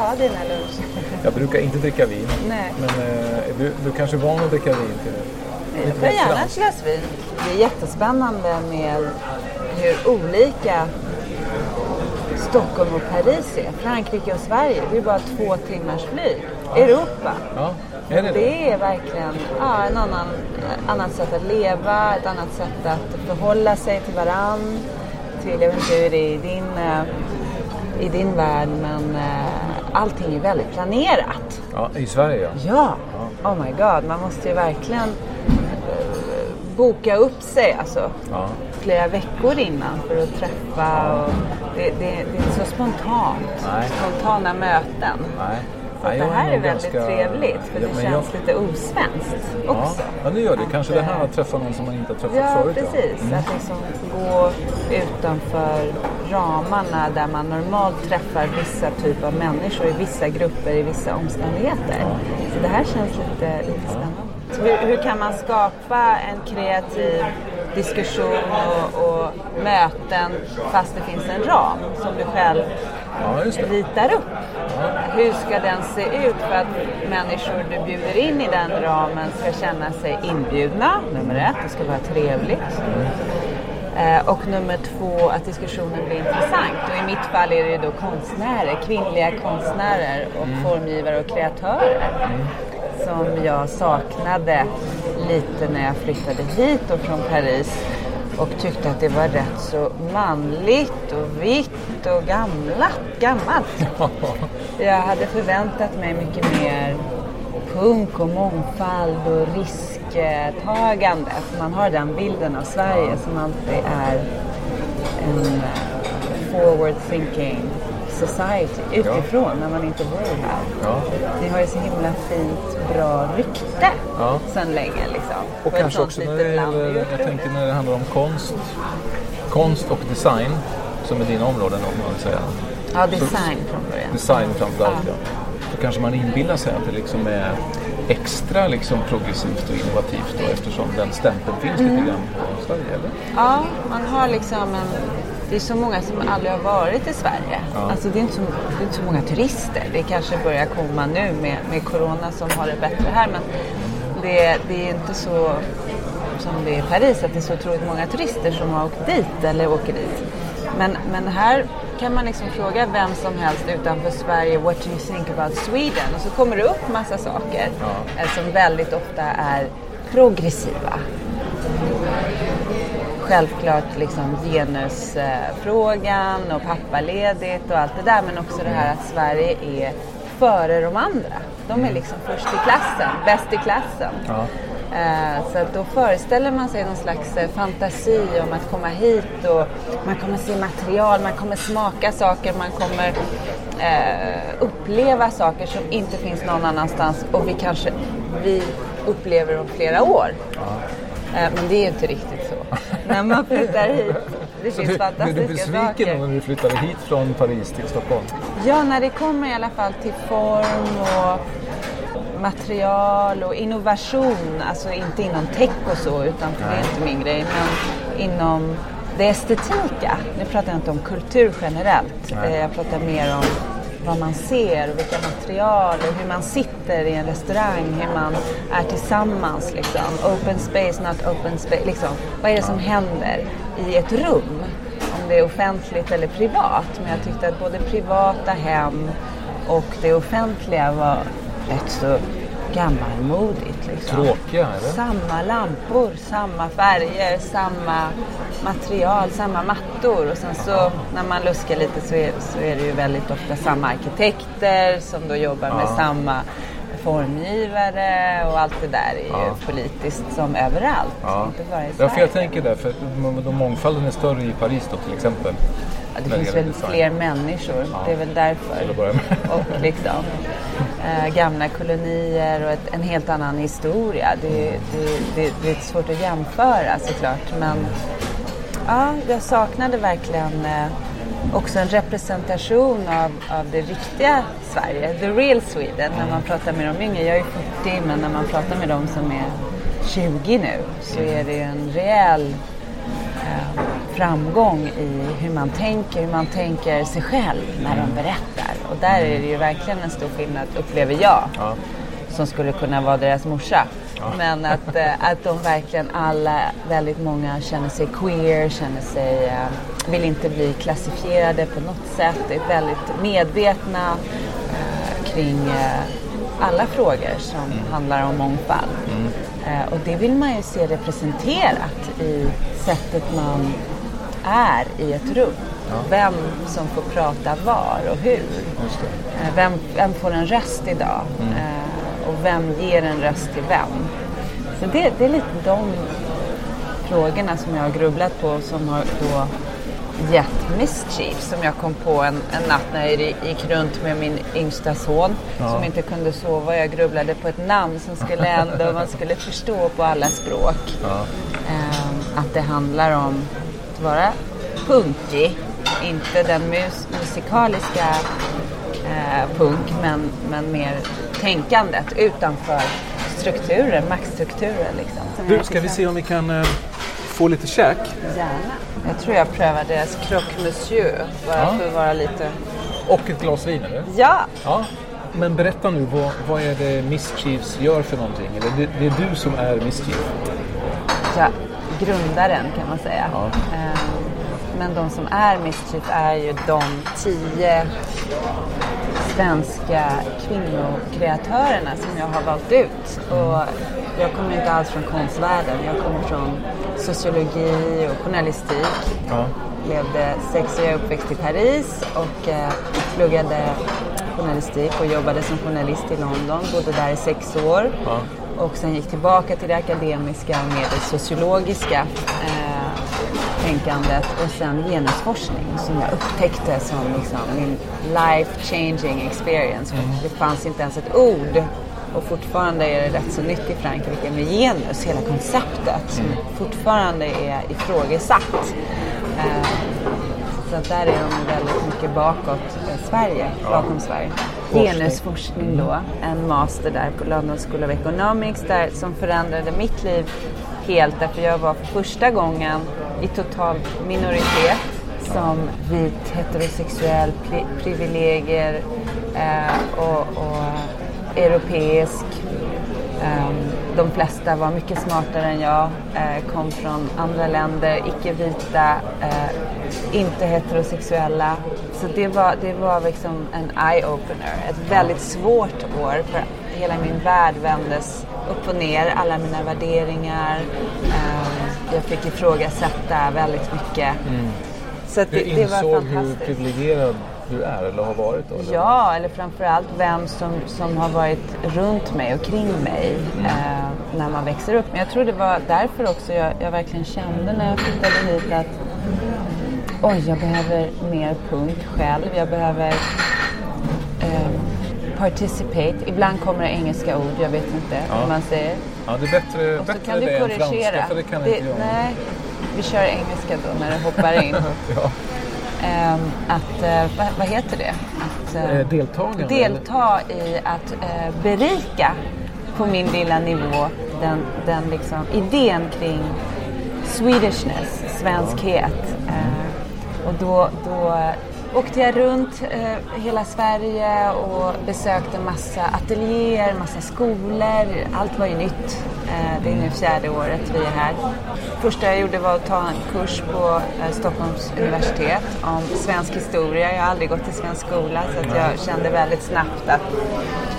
ha dina luncher? Jag brukar inte dricka vin. Nej. Men eh, du, du kanske är van att dricka vin till Jag lite tar gärna ett glas vin. Det är jättespännande med hur olika Stockholm och Paris är. Frankrike och Sverige, det är bara två timmars flyg. Europa, Ja, är det det? det är verkligen ja, en annan, annat sätt att leva, ett annat sätt att förhålla sig till varann. Till, jag vet inte hur det är i din, eh, i din värld, men eh, allting är väldigt planerat. Ja, i Sverige ja. Ja, oh my god, man måste ju verkligen eh, boka upp sig alltså, Ja. flera veckor innan för att träffa. Och det, det, det är inte så spontant. Nej. Spontana möten. Nej. Så Nej, det här är nog väldigt ganska- trevligt för Ja, det känns jag- lite osvenskt Ja, också. ja, det gör det. Kanske det här eh, att träffa någon som man inte har träffat Ja, förut. precis. Mm. Att liksom gå utanför ramarna där man normalt träffar vissa typer av människor i vissa grupper i vissa omständigheter. Så det här känns lite, lite spännande. Hur, hur kan man skapa en kreativ diskussion och, och möten fast det finns en ram som du själv Ja, ritar upp? Hur ska den se ut för att människor du bjuder in i den ramen ska känna sig inbjudna? Nummer ett, det ska vara trevligt. Eh, Och nummer två, att diskussionen blir intressant. Och i mitt fall är det ju då konstnärer, kvinnliga konstnärer och formgivare och kreatörer. Som jag saknade lite när jag flyttade hit då från Paris och tyckte att det var rätt så manligt och vitt och gamlat, gammalt. Jag hade förväntat mig mycket mer punk och mångfald och risktagande. Man har den bilden av Sverige som alltid är en eh, forward thinking society utifrån när man inte bor här. Ja. Ni har ju så himla fint, bra rykte Ja. sedan länge liksom. Och ett kanske också när det land. Jag tänker när det handlar om konst, konst och design, som är dina områden om man vill säga. Ja, design från början. Design framförallt ja. Då kanske man inbillar sig att det liksom är extra liksom progressivt och innovativt då, eftersom den stämpeln finns Mm. lite grann på Sverige, eller? Ja, man har liksom en... Det är så många som aldrig har varit i Sverige. Alltså det är, inte så, det är inte så många turister. Det kanske börjar komma nu med, med Corona som har det bättre här. Men det, det är inte så som det är i Paris, att det är så otroligt många turister som har åkt dit eller åker dit. Men, men här kan man liksom fråga vem som helst utanför Sverige What do you think about Sweden? Och så kommer det upp massa saker eh, som väldigt ofta är progressiva självklart liksom genusfrågan och pappaledigt och allt det där men också det här att Sverige är före de andra. De är liksom först i klassen, bäst i klassen. Ja. Eh, Så att då föreställer man sig någon slags eh, fantasi om att komma hit och man kommer se material, man kommer smaka saker, man kommer eh, uppleva saker som inte finns någon annanstans och vi kanske vi upplever om flera år. Eh, Men det är inte riktigt. När man flyttar hit, det finns du, fantastiska du besviken saker. när du flyttade hit från Paris till Stockholm? Ja, när det kommer i alla fall till form och material och innovation, alltså inte inom tech och så, utan för det är inte min grej, men inom det estetika. Nu pratar jag inte om kultur generellt, Nej. Eh, jag pratar mer om vad man ser och vilka material och hur man sitter i en restaurang, hur man är tillsammans. Liksom. Open space, not open space. Liksom. Vad är det som händer i ett rum? Om det är offentligt eller privat. Men jag tyckte att både privata hem och det offentliga var rätt så gammalmodigt. Liksom. Tråkiga, eller? Samma lampor, samma färger, samma material, samma mattor. Och sen så när man luskar lite så är, så är det ju väldigt ofta samma arkitekter som då jobbar med samma formgivare och allt det där är ju Ja. politiskt som överallt. Ja. Inte bara i ja, för jag tänker det, för då mångfalden är större i Paris då till exempel. Ja, det finns väl design. fler människor, det är väl därför. Och liksom eh, gamla kolonier och ett, en helt annan historia. Det, det, det, det är svårt att jämföra såklart. Men ja, jag saknade verkligen eh, också en representation av, av det riktiga Sverige, the real Sweden, när man pratar med de yngre. Jag är 40 men när man pratar med de som är 20 nu så är det en rejäl eh, framgång i hur man tänker, hur man tänker sig själv när de berättar. Och där är det ju verkligen en stor skillnad, upplever jag, Ja. som skulle kunna vara deras morsa. Men att, eh, att de verkligen alla, väldigt många känner sig queer, känner sig, eh, vill inte bli klassifierade på något sätt, är väldigt medvetna eh, kring alla frågor som handlar om mångfald. Eh, och det vill man ju se representerat i sättet man är i ett rum. Vem som får prata var och hur. Vem, vem får en röst idag? Eh, och vem ger en röst till vem? Så det, det är lite de frågorna som jag har grubblat på som har då gett mischief som jag kom på en, en natt när jag gick runt med min yngsta son som inte kunde sova. Jag grubblade på ett namn som skulle ändå man skulle förstå på alla språk. Ehm, att det handlar om att vara punkig, inte den mus- musikaliska eh, punk men, men mer tänkandet utanför strukturer, maktstrukturer liksom. Som Du, ska vi se om vi kan eh, få lite käk? Gärna. Jag tror jag prövar deras croque monsieur bara Ja. för att vara lite... Och ett glas vin, eller? Ja! Ja. Men berätta nu, vad, vad är det Mischiefs gör för någonting? Eller det, det är du som är Mischief? ja grundaren kan man säga. Ja. Ehm, Men de som är Mischief är ju de tio svenska kvinnokreatörerna som jag har valt ut. Och jag kommer inte alls från konstvärlden. Jag kommer från sociologi och journalistik. Ja. levde sex år, jag uppväxt i Paris och eh, pluggade journalistik och jobbade som journalist i London. Bodde där i sex år Ja. och sen gick tillbaka till det akademiska med det sociologiska eh, tänkandet och sen genusforskning som jag upptäckte som liksom min life changing experience. För Det fanns inte ens ett ord och fortfarande är det rätt så nytt i Frankrike med genus, hela konceptet som fortfarande är ifrågasatt. Eh, så att där är de väldigt mycket bakåt eh, Sverige, bakom Sverige. Genusforskning då, en master där på London School of Economics där, som förändrade mitt liv helt därför jag var för första gången i total minoritet som vit heterosexuell pri- privilegier eh, och, och europeisk Eh, De flesta var mycket smartare än jag, eh, kom från andra länder, icke-vita, eh, inte heterosexuella. Så det var, det var liksom en eye-opener. Ett väldigt svårt år för hela min värld vändes upp och ner, alla mina värderingar. Eh, jag fick ifrågasätta väldigt mycket. Så att Du det, det insåg hur privilegierad du är eller har varit då? Eller? Ja, eller framförallt vem som, som har varit runt mig och kring mig eh, när man växer upp. Men jag tror det var därför också jag, jag verkligen kände när jag flyttade hit att oj, jag behöver mer punk själv. Jag behöver eh, participate. Ibland kommer det engelska ord, jag vet inte Ja. hur man säger. Ja, det är bättre, Och så bättre kan du det än korrigera. franska för det kan inte jag. Nej, vi kör engelska då när det hoppar in. Ja. Ehm, att, eh, vad, vad heter det? Att, deltagande, delta i att eh, berika på min lilla nivå den, den liksom, idén kring Swedishness, svenskhet. Eh, och då, då åkte jag runt eh, hela Sverige och besökte massa ateljéer, massa skolor. Allt var ju nytt. Eh, det är nu fjärde året vi är här. Första jag gjorde var att ta en kurs på eh, Stockholms universitet om svensk historia. Jag har aldrig gått i svensk skola så att jag kände väldigt snabbt att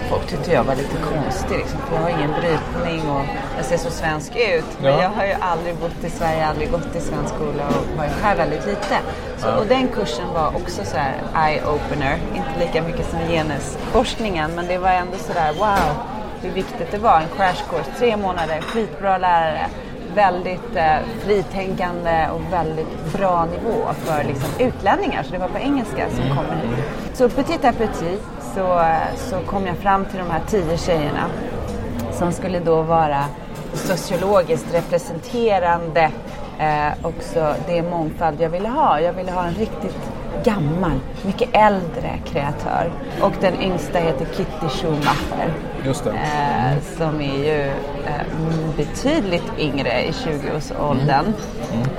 folk tyckte jag var lite konstig. Liksom, för jag har ingen brytning och jag ser så svensk ut. Men Ja. jag har ju aldrig bott i Sverige, aldrig gått i svensk skola och var ju här väldigt lite. Så, Och den kursen var också så här eye-opener. Inte lika mycket som genusforskningen men det var ändå så där wow hur viktigt det var. En crash course, tre månader, skitbra lärare. Väldigt eh, fritänkande och väldigt bra nivå för liksom, utlänningar. Så det var på engelska som kommer hit. Så petit à petit så, eh, så kom jag fram till de här tio tjejerna som skulle då vara sociologiskt representerande eh, också det mångfald jag ville ha. Jag ville ha en riktigt gammal, mycket äldre kreatör. Och den yngsta heter Kitty Schumacher. Just det. Eh, som är ju eh, betydligt yngre i 20-årsåldern.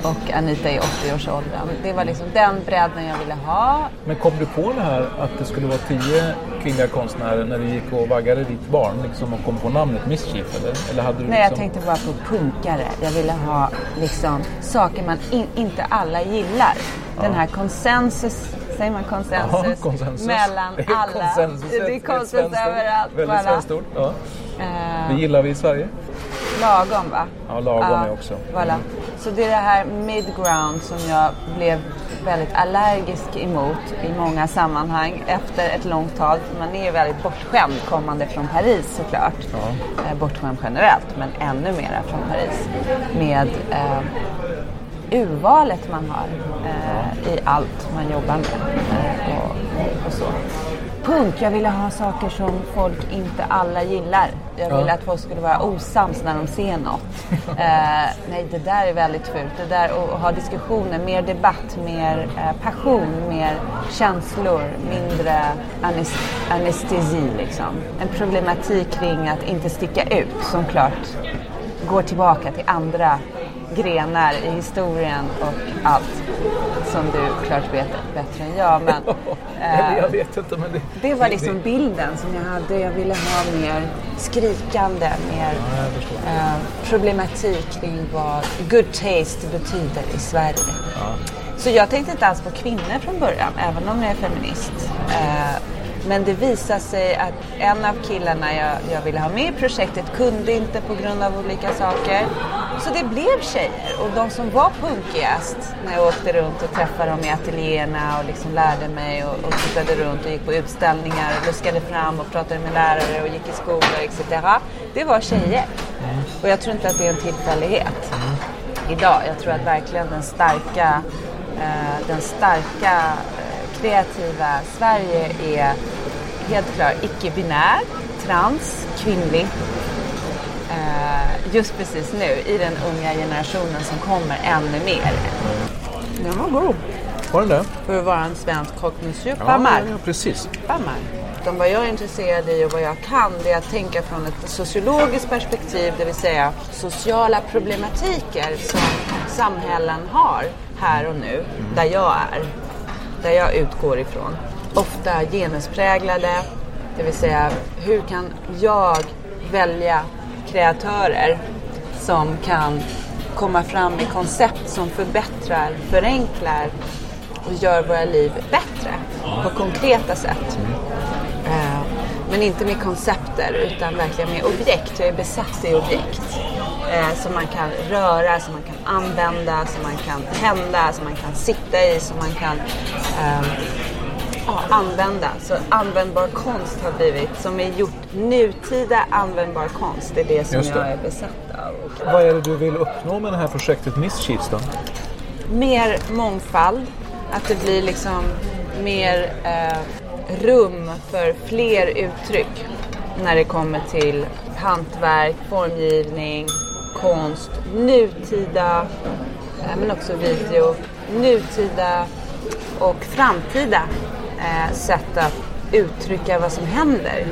Och Anita i 80-årsåldern. Det var liksom den bredden jag ville ha. Men kom du på det här att det skulle vara tio kvinnliga konstnärer när du gick och vaggade ditt barn liksom, och kom på namnet Mischief? Eller, eller hade du Nej, jag liksom... tänkte bara på punkare. Jag ville ha liksom, saker man in, inte alla gillar. Den här konsensus, säger man konsensus? Ja, konsensus. Mellan Det alla. konsensus, det är ett- ett konsensus överallt. Väldigt svenskt ord. Ja. Eh, Det gillar vi i Sverige. Lagom va? Ja, lagom är också. Voilà. Så det är det här midground som jag blev väldigt allergisk emot i många sammanhang efter ett långt. För Man är ju väldigt bortskämd kommande från Paris såklart. Eh, bortskämd generellt men ännu mera från Paris. Med eh, urvalet man har eh, i allt man jobbar med. Eh, och, och, så. Punk, jag ville ha saker som folk inte alla gillar. Jag ville Ja. att folk skulle vara osams när de ser något. Eh, nej, det där är väldigt fult. Det där att ha diskussioner, mer debatt, mer eh, passion, mer känslor, mindre anes- anestesi liksom. En problematik kring att inte sticka ut som klart går tillbaka till andra grenar i historien och allt som du klart vet bättre än jag. Men, eh, jag vet inte men det... det var liksom bilden som jag hade. Jag ville ha mer skrikande, mer Ja, eh, problematik kring vad good taste betyder i Sverige. Så jag tänkte inte alls på kvinnor från början, även om jag är feminist. Eh, men det visade sig att en av killarna jag, jag ville ha med i projektet kunde inte på grund av olika saker. Så det blev tjejer och de som var punkigast när jag åkte runt och träffade dem i ateljéerna och liksom lärde mig och, och tittade runt och gick på utställningar och luskade fram och pratade med lärare och gick i skolor etc. Det var tjejer. Och jag tror inte att det är en tillfällighet idag. Jag tror att verkligen den starka, eh, den starka kreativa Sverige är helt klart icke-binär, trans, kvinnlig. Eh, just precis nu i den unga generationen som kommer ännu mer. Den var god Var den det? för att vara en svensk kock monsieur Ja, Pamar. ja, precis. Pamar. Utan vad jag är intresserad i och vad jag kan det är att tänka från ett sociologiskt perspektiv, det vill säga sociala problematiker som samhällen har här och nu, där jag är, där jag utgår ifrån. Ofta genuspräglade, det vill säga hur kan jag välja kreatörer som kan komma fram med koncept som förbättrar, förenklar och gör våra liv bättre på konkreta sätt. Eh, men inte med koncepter utan verkligen med objekt. Jag är besatt i objekt. Eh, Som man kan röra, som man kan använda, som man kan tända, som man kan sitta i, som man kan ehm, ja, använda. Så användbar konst har blivit, som är gjort nutida användbar konst, det är det som det. jag är besatt av. Och Vad är det du vill uppnå med det här projektet Mischiefs då? mer mångfald. Att det blir liksom mer eh, rum för fler uttryck när det kommer till hantverk, formgivning, konst, nutida, eh, men också video, nutida och framtida eh, sätt att uttrycka vad som händer.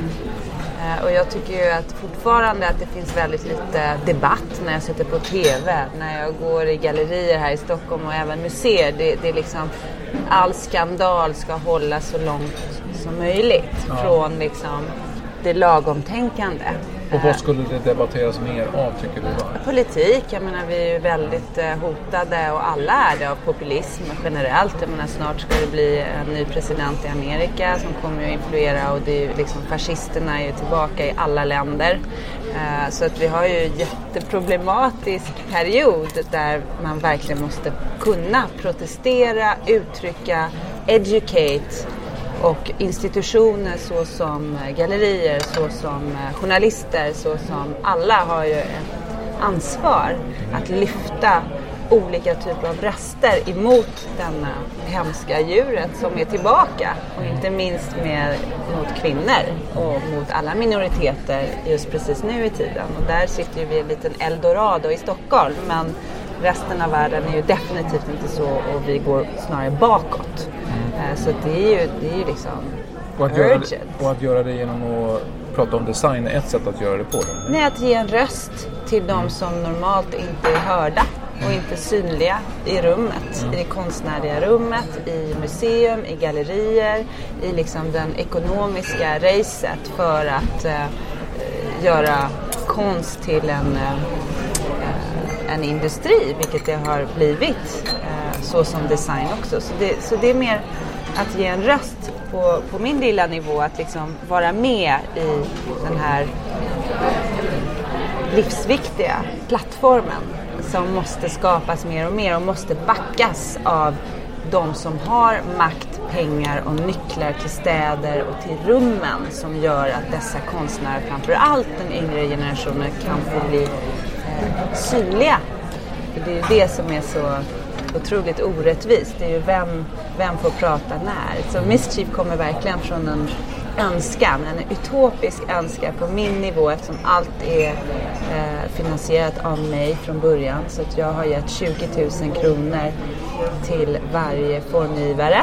Eh, och jag tycker ju att fortfarande att det finns väldigt lite debatt när jag sitter på TV, när jag går i gallerier här i Stockholm och även museer. Det, det är liksom, all skandal ska hållas så långt som möjligt Ja. från liksom det lagomtänkande. Och vad skulle det debatteras mer av tycker du? Politik, jag menar vi är ju väldigt eh, hotade och alla är det av populism generellt. Jag menar snart ska det bli en ny president i Amerika som kommer att influera och det är ju liksom fascisterna är ju tillbaka i alla länder. Eh, så att vi har ju en jätteproblematisk period där man verkligen måste kunna protestera, uttrycka, educate och institutioner såsom eh, gallerier, såsom eh, journalister, såsom alla har ju ett ansvar att lyfta olika typer av röster emot denna hemska djuret som är tillbaka. Och inte minst med, mot kvinnor och mot alla minoriteter just precis nu i tiden. Och där sitter ju vi i en liten eldorado i Stockholm. Men resten av världen är ju definitivt inte så och vi går snarare bakåt. Så det är ju, det är ju liksom Och att, göra det, urgent. och att göra det genom att prata om design är ett sätt att göra det på. Då. Nej, att ge en röst till de som normalt inte är hörda och inte synliga i rummet, i det konstnärliga rummet, i museum, i gallerier, i liksom den ekonomiska racet för att eh, göra konst till en, eh, en industri, vilket det har blivit, så som design också. Så det, så det är mer att ge en röst på, på min lilla nivå, att liksom vara med i den här livsviktiga plattformen som måste skapas mer och mer och måste backas av de som har makt, pengar och nycklar till städer och till rummen som gör att dessa konstnärer, framför allt den yngre generationen, kan få bli eh, synliga. För det är ju det som är så otroligt orättvist. Det är ju vem, vem får prata när. Så Mischief kommer verkligen från en önskan, en utopisk önskan på min nivå eftersom allt är eh, finansierat av mig från början. Så att jag har gett 20 000 kronor till varje formgivare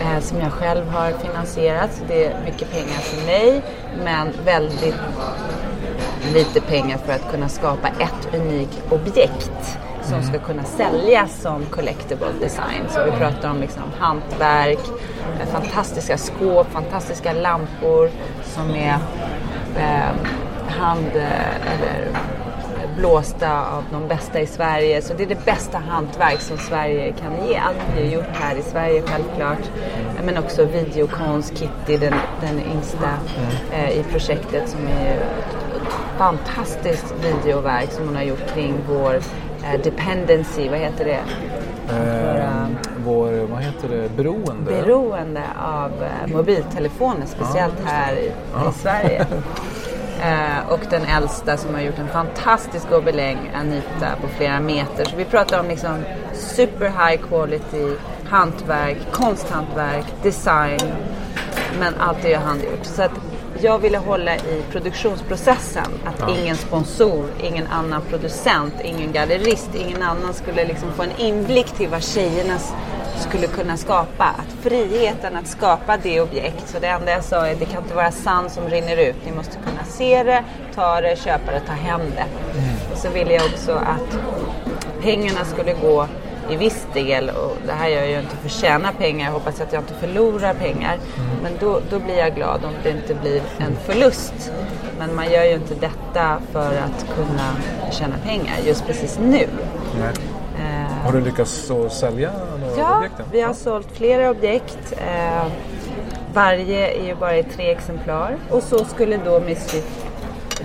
eh, som jag själv har finansierat. Så det är mycket pengar för mig men väldigt lite pengar för att kunna skapa ett unikt objekt som ska kunna säljas som collectible design. Så vi pratar om liksom hantverk, eh, fantastiska skåp, fantastiska lampor som är eh, hand eh, eller eh, blåsta av de bästa i Sverige. Så det är det bästa hantverk som Sverige kan ge. Allt vi har gjort här i Sverige självklart. Men också videokonst, Kitty, den, den yngsta eh, i projektet som är ett fantastiskt videoverk som hon har gjort kring vår eh, dependency, vad heter det? Eh, vår, vad heter det, beroende? Beroende av eh, mobiltelefoner, speciellt här i, i Sverige. Eh, och den äldsta som har gjort en fantastisk gobeläng, Anita, på flera meter. Så vi pratar om liksom super high quality hantverk, konsthantverk, design. Men allt är ju handgjort. Så att jag ville hålla i produktionsprocessen. Att ingen sponsor, ingen annan producent, ingen gallerist, ingen annan skulle liksom få en inblick till vad tjejerna skulle kunna skapa. Att friheten att skapa det objekt. Så det enda jag sa är att det kan inte vara sand som rinner ut. Ni måste kunna se det, ta det, köpa det, ta hem det. Och så ville jag också att pengarna skulle gå i viss del, och det här gör jag ju inte för att tjäna pengar, jag hoppas att jag inte förlorar pengar. Men då, då blir jag glad om det inte blir en förlust. Men man gör ju inte detta för att kunna tjäna pengar just precis nu. Nej. Eh, Har du lyckats sälja några Ja, objekt? än? vi har sålt flera objekt. Eh, varje är ju bara i tre exemplar. Och så skulle då Mischief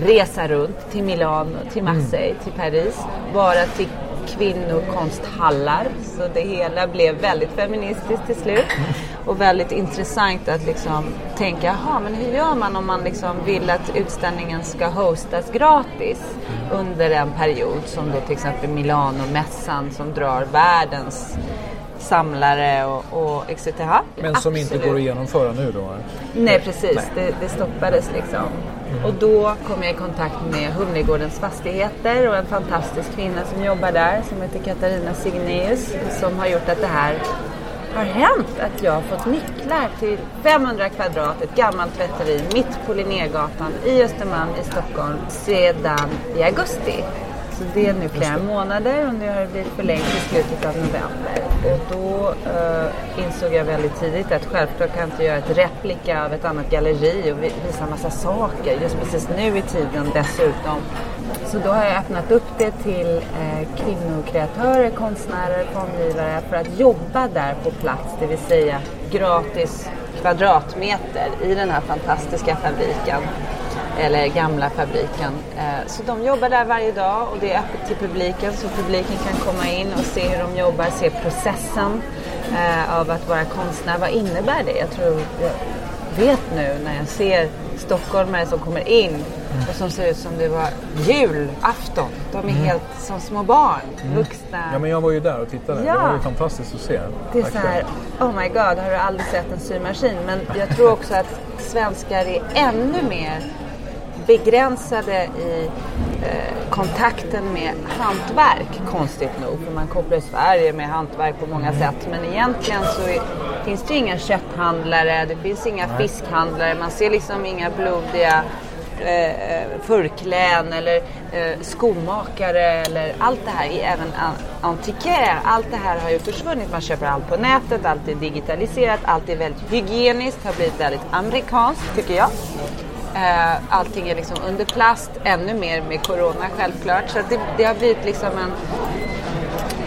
resa runt till Milano, till Marseille, till Paris. Bara till kvinnokonsthallar. Så det hela blev väldigt feministiskt till slut. Och väldigt intressant att liksom tänka, jaha, men hur gör man om man liksom vill att utställningen ska hostas gratis under en period som då till exempel Milano-mässan som drar världens samlare och, och etc. Men som inte Absolut. går att genomföra nu då? Nej precis, Nej. Det, det stoppades liksom. Mm. Och då kom jag i kontakt med Humlegårdens fastigheter och en fantastisk kvinna som jobbar där som heter Katarina Signeus som har gjort att det här har hänt att jag har fått nycklar till 500 kvadrat, ett gammalt tvätteri mitt på Linnégatan i Östermalm i Stockholm sedan i augusti. Så det är nu flera månader och nu har det blivit förlängt till slutet av november. Och då eh, insåg jag väldigt tidigt att självklart kan jag inte göra ett replika av ett annat galleri och vi- visa massa saker just precis nu i tiden dessutom. Så då har jag öppnat upp det till eh, kvinnokreatörer, konstnärer, formgivare för att jobba där på plats, det vill säga gratis kvadratmeter i den här fantastiska fabriken eller gamla fabriken. Eh, så de jobbar där varje dag och det är öppet till publiken så publiken kan komma in och se hur de jobbar, se processen eh, av att vara konstnär. Vad innebär det? Jag tror jag vet nu när jag ser stockholmare som kommer in och som ser ut som det var julafton. De är helt som små barn, vuxna. Ja, men jag var ju där och tittade. Ja. Det var ju fantastiskt att se. Det är så här, oh my god, har du aldrig sett en symaskin? Men jag tror också att svenskar är ännu mer begränsade i eh, kontakten med hantverk, konstigt nog. För man kopplar Sverige med hantverk på många sätt. Men egentligen så är, finns det inga kötthandlare, det finns inga fiskhandlare, man ser liksom inga blodiga eh, förkläden eller eh, skomakare eller allt det här, även an- antikär, allt det här har ju försvunnit. Man köper allt på nätet, allt är digitaliserat, allt är väldigt hygieniskt, har blivit väldigt amerikanskt tycker jag. Eh, allting är liksom under plast, ännu mer med corona självklart. Så det, det har blivit liksom en...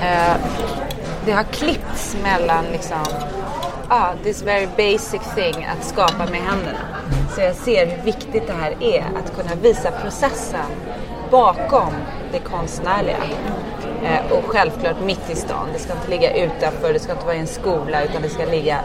Eh, det har klippts mellan liksom ah, this very basic thing att skapa med händerna. Så jag ser hur viktigt det här är att kunna visa processen bakom det konstnärliga. Eh, och självklart mitt i stan. Det ska inte ligga utanför, det ska inte vara i en skola utan det ska ligga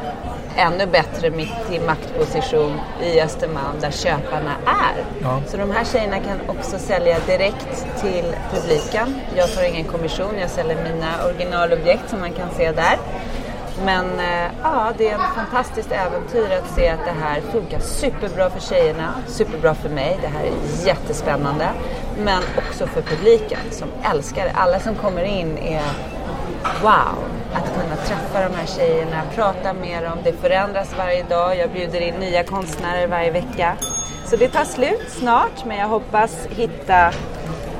ännu bättre mitt i maktposition i Östermalm där köparna är. Ja. Så de här tjejerna kan också sälja direkt till publiken. Jag får ingen kommission, jag säljer mina originalobjekt som man kan se där. Men eh, ja, det är ett fantastiskt äventyr att se att det här funkar superbra för tjejerna, superbra för mig. Det här är jättespännande. Men också för publiken som älskar det. Alla som kommer in är wow, att kunna träffa de här tjejerna, prata med dem. Det förändras varje dag. Jag bjuder in nya konstnärer varje vecka. Så det tar slut snart, men jag hoppas hitta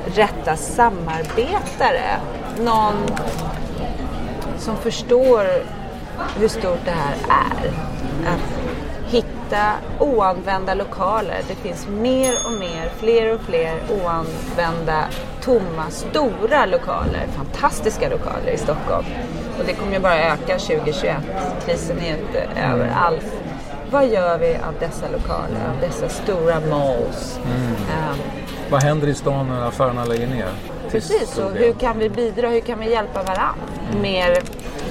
rätta samarbetare. Någon som förstår hur stort det här är. Att hitta oanvända lokaler. Det finns mer och mer, fler och fler oanvända, tomma, stora lokaler. Fantastiska lokaler i Stockholm. Och det kommer ju bara öka 2021. Krisen är inte över alls. Vad gör vi av dessa lokaler, av dessa stora malls? Ehm, Vad händer i stan när affärerna lägger ner? Precis, och hur kan vi bidra, hur kan vi hjälpa varandra? Mer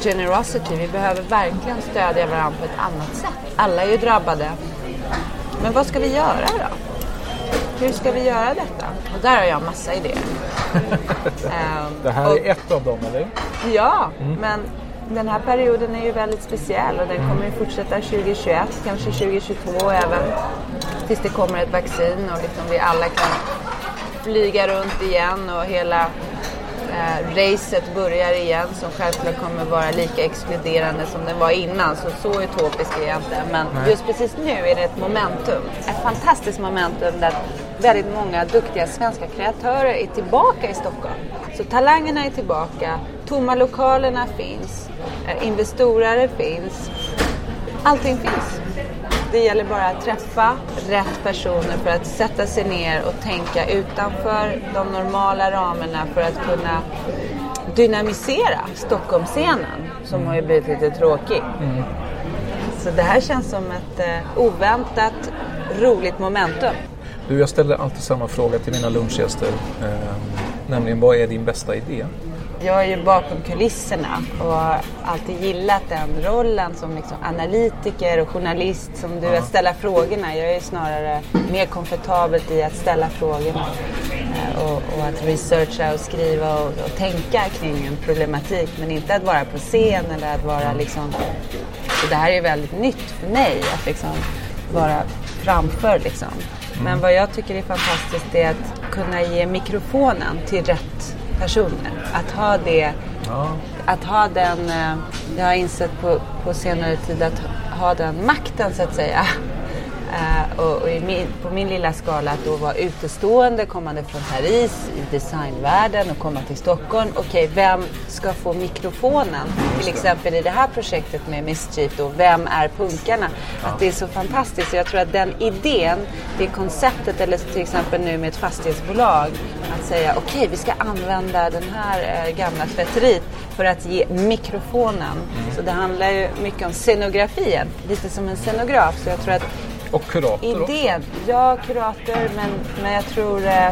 generosity, vi behöver verkligen stödja varandra på ett annat sätt. Alla är ju drabbade. Men vad ska vi göra då? Hur ska vi göra detta? Och där har jag massa idéer. Ehm, Det här och- är ett av dem, eller? Ja, men den här perioden är ju väldigt speciell och den kommer ju fortsätta 2021, kanske 2022 även. Tills det kommer ett vaccin och liksom vi alla kan flyga runt igen och hela eh, racet börjar igen som självklart kommer vara lika exkluderande som den var innan. Så så utopisk är jag inte. Men just precis nu är det ett momentum. Ett fantastiskt momentum där väldigt många duktiga svenska kreatörer är tillbaka i Stockholm. Så talangerna är tillbaka, tomma lokalerna finns, eh, investerare finns. Allting finns. Det gäller bara att träffa rätt personer för att sätta sig ner och tänka utanför de normala ramarna för att kunna dynamisera Stockholmsscenen som har ju blivit lite tråkig. Så det här känns som ett eh, oväntat roligt momentum. Du, jag ställer alltid samma fråga till mina lunchgäster. Eh, nämligen, vad är din bästa idé? Jag är ju bakom kulisserna och har alltid gillat den rollen som liksom analytiker och journalist som du, att ställa frågorna. Jag är ju snarare mer komfortabelt i att ställa frågorna eh, och, och att researcha och skriva och, och, tänka kring en problematik men inte att vara på scen eller att vara liksom... Så det här är väldigt nytt för mig att liksom vara framför liksom. Men mm. vad jag tycker är fantastiskt är att kunna ge mikrofonen till rätt personer. Att ha det, ja. att ha den, eh, jag har insett på, på senare tid att ha den makten så att säga Uh, och, och min, på min lilla skala att då vara utestående, kommande från Paris i designvärlden och komma till Stockholm. Okej, okay, vem ska få mikrofonen? Till exempel i det här projektet med Mischief då, vem är punkarna? Ja. Att det är så fantastiskt. Jag tror att den idén, det konceptet, eller till exempel nu med ett fastighetsbolag, att säga okej, okay, vi ska använda den här eh, gamla tvätteriet för att ge mikrofonen. Mm. Så det handlar ju mycket om scenografin, lite som en scenograf. Så jag tror att och kurator Idén, ja kurator men, men jag tror eh,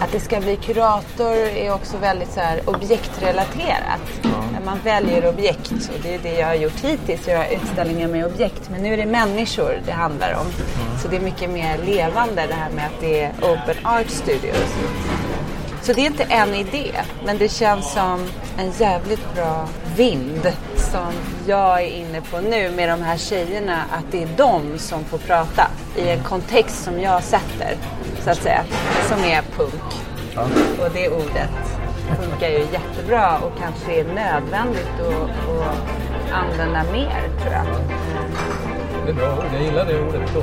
att det ska bli kurator är också väldigt så här, objektrelaterat. Ja. Man väljer objekt och det är det jag har gjort hittills, göra utställningar med objekt. Men nu är det människor det handlar om. Ja. Så det är mycket mer levande det här med att det är Open Art Studios. Så det är inte en idé, men det känns som en jävligt bra vind som jag är inne på nu med de här tjejerna, att det är de som får prata i en kontext som jag sätter, så att säga, som är punk. Ja. Och det ordet funkar ju jättebra och kanske är nödvändigt att, att använda mer, tror jag. Det är bra ord, jag gillar det ordet. Då.